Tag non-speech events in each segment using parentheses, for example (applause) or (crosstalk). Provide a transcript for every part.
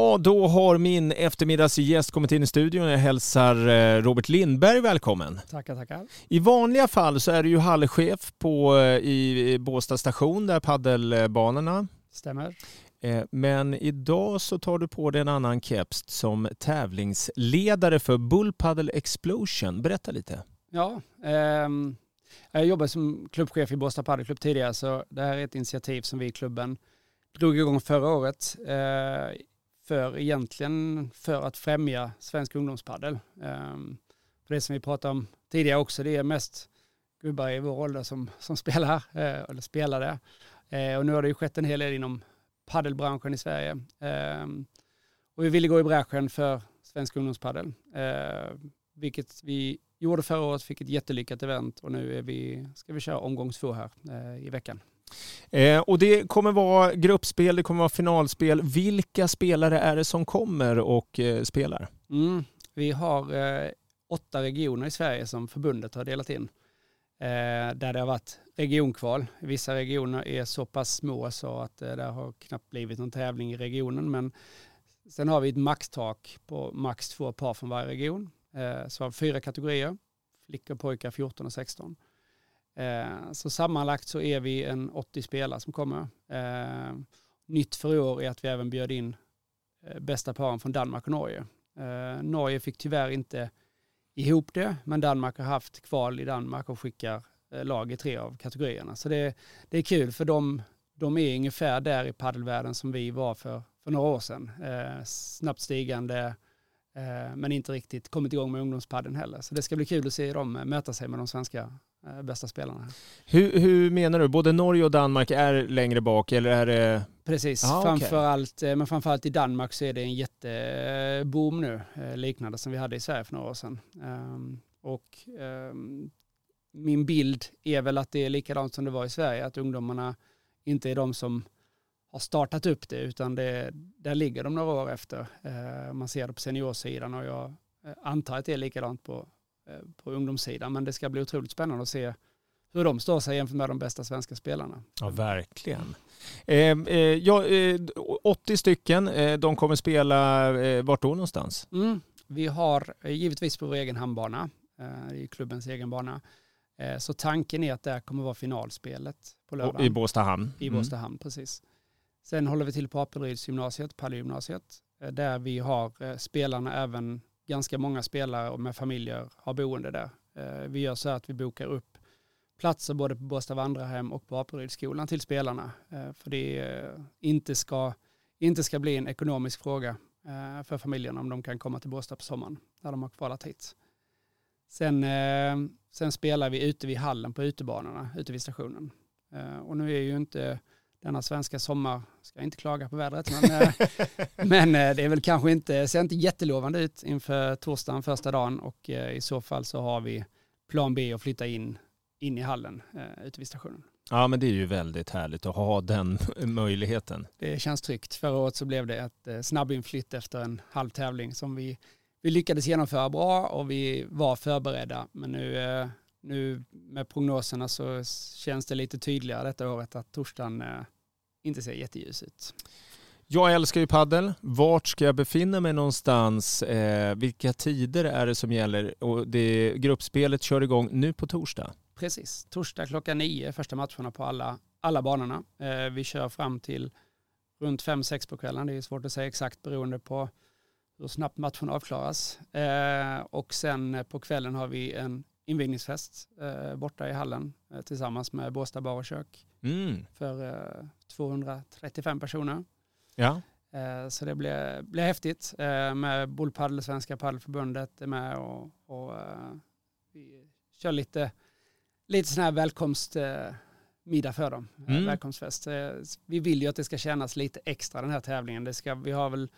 Och då har min eftermiddagsgäst kommit in i studion. Jag hälsar eh, Robert Lindberg välkommen. Tackar, tackar. I vanliga fall så är du ju hallchef på, eh, i Båstad station, där paddelbanorna. Stämmer. Eh, men idag så tar du på dig en annan keps som tävlingsledare för Bull Paddle Explosion. Berätta lite. Ja, ehm, jag jobbade som klubbchef i Båstad Paddelklubb tidigare så det här är ett initiativ som vi i klubben drog igång förra året. Eh, för egentligen för att främja svensk ungdomspaddel. Ehm, för det som vi pratade om tidigare också, det är mest gubbar i vår ålder som, som spelar, eh, eller spelade. Eh, och nu har det ju skett en hel del inom paddelbranschen i Sverige. Ehm, och vi ville gå i bräschen för svensk ungdomspaddel, eh, vilket vi gjorde förra året, fick ett jättelyckat event och nu är vi, ska vi köra omgång två här i veckan. Eh, och det kommer vara gruppspel, det kommer vara finalspel. Vilka spelare är det som kommer och eh, spelar? Mm. Vi har eh, åtta regioner i Sverige som förbundet har delat in. Eh, där det har varit regionkval. Vissa regioner är så pass små så att eh, det har knappt blivit någon tävling i regionen. Men sen har vi ett maxtak på max två par från varje region. Eh, så har vi fyra kategorier. Flickor och pojkar 14 och 16. Eh, så sammanlagt så är vi en 80 spelare som kommer. Eh, nytt för i år är att vi även bjöd in eh, bästa paren från Danmark och Norge. Eh, Norge fick tyvärr inte ihop det, men Danmark har haft kval i Danmark och skickar eh, lag i tre av kategorierna. Så det, det är kul för de, de är ungefär där i paddelvärlden som vi var för, för några år sedan. Eh, snabbt stigande, eh, men inte riktigt kommit igång med ungdomspadden heller. Så det ska bli kul att se dem möta sig med de svenska Eh, bästa spelarna. Hur, hur, menar du? Både Norge och Danmark är längre bak eller är det? Precis, ah, framförallt, okay. Eh, men framförallt i Danmark så är det en jätteboom nu, eh, liknande som vi hade i Sverige för några år sedan. Um, och um, min bild är väl att det är likadant som det var i Sverige, att ungdomarna inte är de som har startat upp det, utan det, där ligger de några år efter. Uh, man ser det på seniorsidan och jag antar att det är likadant på Eh, på ungdomssidan. Men det ska bli otroligt spännande att se hur de står sig jämfört med de bästa svenska spelarna. Ja, verkligen. Eh, eh, ja, eh, 80 stycken, eh, de kommer spela eh, vart då någonstans? Mm. Vi har eh, givetvis på vår egen handbana, i klubbens egen bana. så tanken är att det kommer vara finalspelet på lördagen. I Båstahamn? I mm. Båstahamn, mm. precis. Sen håller vi till på Apelrydsgymnasiet, Pallgymnasiet, eh, där vi har eh, spelarna även ganska många spelare och med familjer har boende där. Eh, vi gör så att vi bokar upp platser både på Båstad vandrarhem och på Apelrydsskolan till spelarna. För det inte ska, inte ska bli en ekonomisk fråga för familjerna om de kan komma till Båstad på sommaren när de har kvalat hit. Sen, sen spelar vi ute vid hallen på utebanorna ute vid stationen. Och nu är ju inte denna svenska sommar, ska inte klaga på vädret, men, eh, (laughs) men eh, det är väl kanske inte, ser inte jättelovande ut inför torsdagen första dagen och eh, i så fall så har vi plan B att flytta in, in i hallen ute vid stationen. Ja men det är ju väldigt härligt att ha den (laughs) möjligheten. Det känns tryggt. Förra året så blev det ett snabbinflytt efter en halv tävling som vi, vi lyckades genomföra bra och vi var förberedda. Men nu nu med prognoserna så känns det lite tydligare detta året att torsdagen eh, inte ser jätteljus ut. Jag älskar ju paddel. Vart ska jag befinna mig någonstans? Eh, vilka tider är det som gäller? Och det, gruppspelet kör igång nu på torsdag. Precis. Torsdag klockan nio, första matcherna på alla, alla banorna. Eh, vi kör fram till runt fem sex på kvällen. Det är svårt att säga exakt beroende på hur snabbt matchen avklaras. Eh, och sen på kvällen har vi en invigningsfest eh, borta i hallen eh, tillsammans med Båstad bar och kök mm. för eh, 235 personer. Ja. Eh, så det blir, blir häftigt eh, med Bullpaddel, Svenska Paddelförbundet är med och, och eh, vi kör lite, lite sån här välkomstmiddag för dem, mm. välkomstfest. vi vill ju att det ska kännas lite extra den här tävlingen. Det ska, vi har väl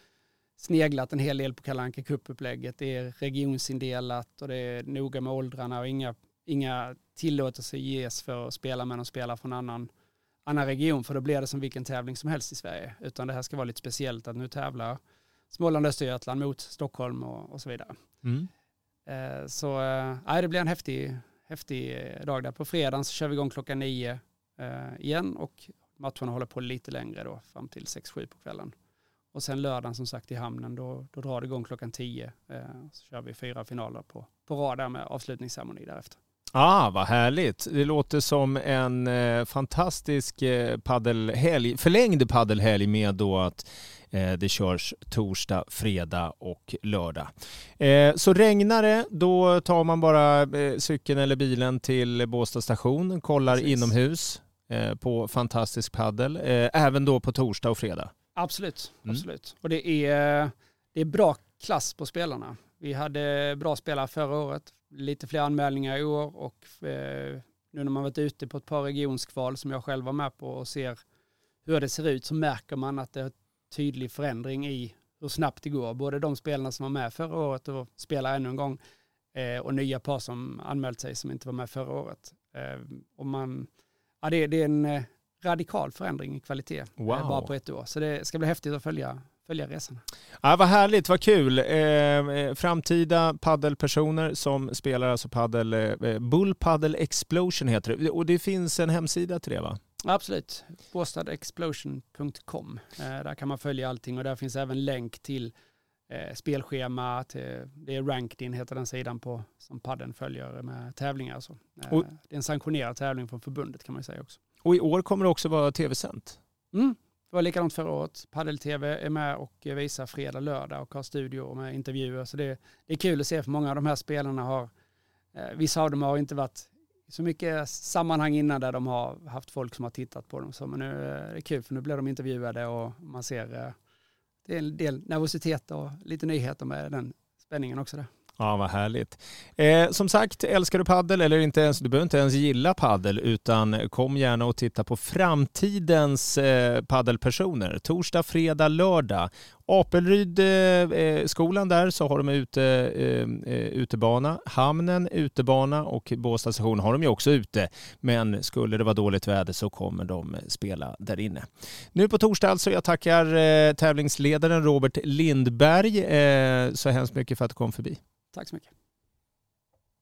sneglat en hel del på Kalanka Cup-upplägget. Det är regionsindelat och det är noga med åldrarna och inga, inga tillåtelser ges för att spela med någon spelare från annan, annan region för då blir det som vilken tävling som helst i Sverige. Utan det här ska vara lite speciellt att nu tävlar Småland och Östergötland mot Stockholm och, och så vidare. Mm. Eh, så eh, det blir en häftig, häftig dag där. På fredagen så kör vi igång klockan nio eh, igen och matcherna håller på lite längre då fram till 6-7 på kvällen. Och sen lördagen som sagt i hamnen, då, då drar det igång klockan 10. Eh, så kör vi fyra finaler på, på rad där med avslutningsceremoni därefter. Ah, vad härligt. Det låter som en eh, fantastisk eh, paddelhelg, förlängd paddelhelg med då att eh, det körs torsdag, fredag och lördag. Eh, så regnar det, då tar man bara eh, cykeln eller bilen till Båstad station, kollar Precis. inomhus eh, på fantastisk paddel, även då på torsdag och fredag. Absolut, mm. absolut. Och det är, det är bra klass på spelarna. Vi hade bra spelare förra året, lite fler anmälningar i år och eh, nu när man varit ute på ett par regionskval som jag själv var med på och ser hur det ser ut så märker man att det är tydlig förändring i hur snabbt det går. Både de spelarna som var med förra året och spelar ännu en gång eh, och nya par som anmält sig som inte var med förra året. Eh, och man, ja, det, det är en radikal förändring i kvalitet eh, wow. bara på ett år. Så det ska bli häftigt att följa, följa resan. Ja, vad härligt, vad kul. Eh, eh, framtida paddelpersoner som spelar alltså paddel, eh, Bull Paddle Explosion heter det. Och det finns en hemsida till det va? Absolut, båstadexplosion.com. Eh, där kan man följa allting och där finns även länk till eh, spelschema, till, det är Rankedin heter den sidan på, som padden följer med tävlingar. Och så. Eh, och, det är en sanktionerad tävling från förbundet kan man säga också. Och i år kommer det också vara tv-sänt? Mm, det var likadant förra året. Padel-TV är med och visar fredag, lördag och har studio med intervjuer. Så det, det är kul att se för många av de här spelarna har, eh, vissa av dem har inte varit så mycket sammanhang innan där de har haft folk som har tittat på dem. Så, men nu eh, är det kul för nu blir de intervjuade och man ser eh, det är en del nervositet och lite nyheter med den spänningen också. Där. Ja, vad härligt. Eh, som sagt, älskar du paddel eller inte ens, du behöver inte ens gilla paddel utan kom gärna och titta på framtidens eh, paddelpersoner. Torsdag, fredag, lördag. Apelryd eh, eh, skolan där så har de ute, eh, eh utebana. Hamnen utebana och Båstad station har de ju också ute. Men skulle det vara dåligt väder så kommer de spela där inne. Nu på torsdag alltså. Jag tackar eh, tävlingsledaren Robert Lindberg eh, så hemskt mycket för att du kom förbi. Tack så mycket.